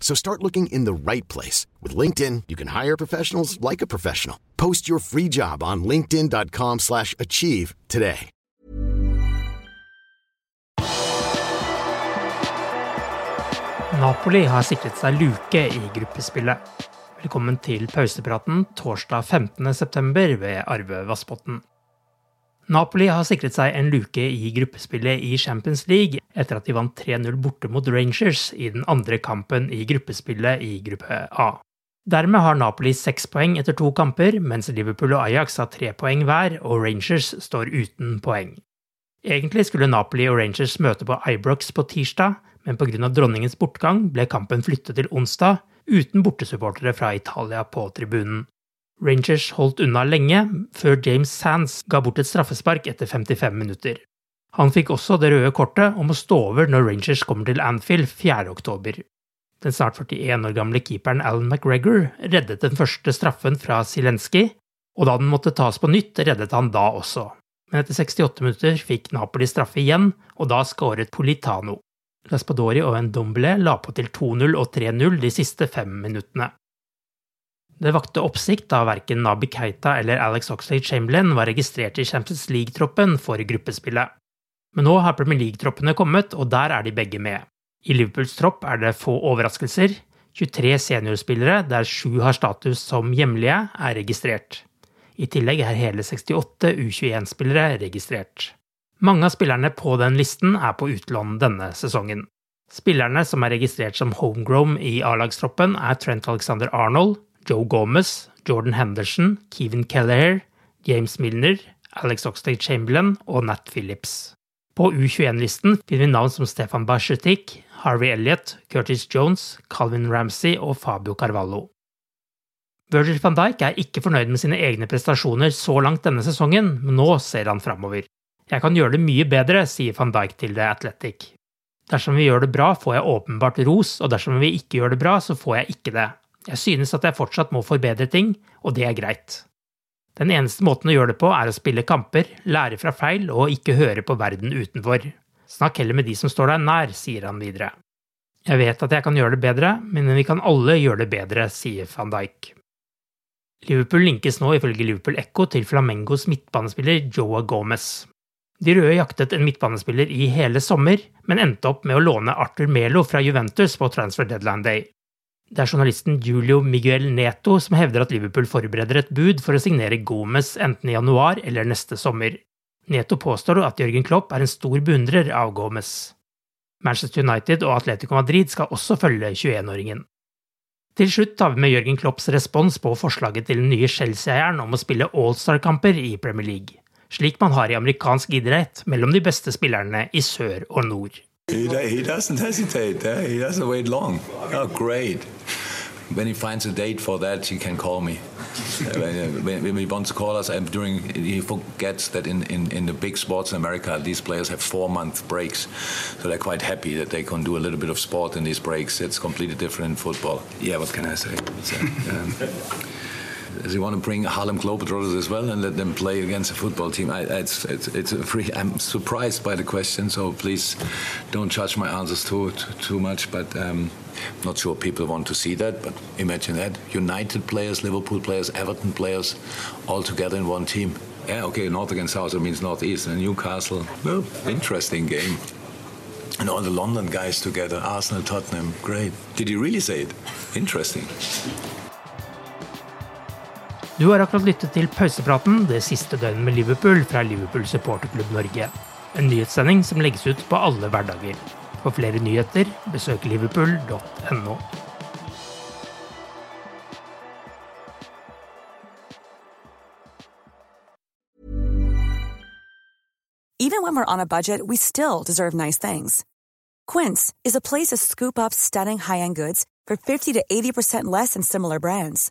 So start looking in the right place. With LinkedIn, you can hire professionals like a professional. Post your free job on linkedin.com slash achieve today. Napoli har sikret seg luke i gruppespillet. Velkommen til pausepraten torsdag 15.9. ved Arve Vassbotn. Napoli har sikret seg en luke i gruppespillet i Champions League etter at de vant 3-0 borte mot Rangers i den andre kampen i gruppespillet i gruppe A. Dermed har Napoli seks poeng etter to kamper, mens Liverpool og Ajax har tre poeng hver, og Rangers står uten poeng. Egentlig skulle Napoli og Rangers møte på Ibrox på tirsdag, men pga. dronningens bortgang ble kampen flyttet til onsdag, uten bortesupportere fra Italia på tribunen. Rangers holdt unna lenge, før James Sands ga bort et straffespark etter 55 minutter. Han fikk også det røde kortet om å stå over når Rangers kommer til Anfield 4. oktober. Den snart 41 år gamle keeperen Alan McGregor reddet den første straffen fra Zelenskyj, og da den måtte tas på nytt, reddet han da også. Men etter 68 minutter fikk Napoli straffe igjen, og da skåret Politano. Raspadori og Ndombele la på til 2-0 og 3-0 de siste fem minuttene. Det vakte oppsikt da verken Nabi Keita eller Alex Oxley Chamberlain var registrert i Champions League-troppen for gruppespillet. Men nå har Premier League-troppene kommet, og der er de begge med. I Liverpools tropp er det få overraskelser. 23 seniorspillere, der sju har status som hjemlige, er registrert. I tillegg er hele 68 U21-spillere registrert. Mange av spillerne på den listen er på utlån denne sesongen. Spillerne som er registrert som homegrown i A-lagstroppen, er Trent Alexander Arnold, Joe Gomez, Jordan Henderson, Kevin Kelleher, James Milner, Alex Oxlade Chamberlain og Nat Phillips. På U21-listen finner vi navn som Stefan Bashetik, Harvey Elliot, Curtis Jones, Calvin Ramsey og Fabio Carvalho. Virgil van Dijk er ikke fornøyd med sine egne prestasjoner så langt denne sesongen, men nå ser han framover. Jeg kan gjøre det mye bedre, sier van Dijk til The Athletic. Dersom vi gjør det bra, får jeg åpenbart ros, og dersom vi ikke gjør det bra, så får jeg ikke det. Jeg synes at jeg fortsatt må forbedre ting, og det er greit. Den eneste måten å gjøre det på er å spille kamper, lære fra feil og ikke høre på verden utenfor. Snakk heller med de som står deg nær, sier han videre. Jeg vet at jeg kan gjøre det bedre, men vi kan alle gjøre det bedre, sier van Dijk. Liverpool linkes nå ifølge Liverpool Echo til Flamengos midtbanespiller Joa Gomez. De røde jaktet en midtbanespiller i hele sommer, men endte opp med å låne Arthur Melo fra Juventus på transfer deadline day. Det er journalisten Julio Miguel Neto som hevder at Liverpool forbereder et bud for å signere Gomez enten i januar eller neste sommer. Neto påstår at Jørgen Klopp er en stor beundrer av Gomez. Manchester United og Atletico Madrid skal også følge 21-åringen. Til slutt tar vi med Jørgen Klopps respons på forslaget til den nye Chelsea-eieren om å spille All-Star-kamper i Premier League, slik man har i amerikansk idrett mellom de beste spillerne i sør og nord. He, he doesn't hesitate. Eh? He doesn't wait long. Oh, great. When he finds a date for that, he can call me. Uh, when, when, he wants to call us, I'm doing. He forgets that in, in, in the big sports in America, these players have four month breaks, so they're quite happy that they can do a little bit of sport in these breaks. It's completely different in football. Yeah, what can I say? They want to bring Harlem Globetrotters as well and let them play against a football team. I, it's, it's, it's free. I'm surprised by the question, so please don't judge my answers too too, much. But um, not sure people want to see that. But imagine that: United players, Liverpool players, Everton players, all together in one team. Yeah, okay, north against south, it means northeast. And Newcastle, well, interesting game. And all the London guys together, Arsenal, Tottenham, great. Did you really say it? Interesting. Du har akkurat lyttet til pausepraten det siste døgnet med Liverpool fra Liverpool supporterklubb Norge. En nyhetssending som legges ut på alle hverdager. For flere nyheter, besøk liverpool.no. Even when we're on a budget, we still deserve nice things. Quince is a place to scoop up stunning high-end goods for 50 to 80% less than similar brands.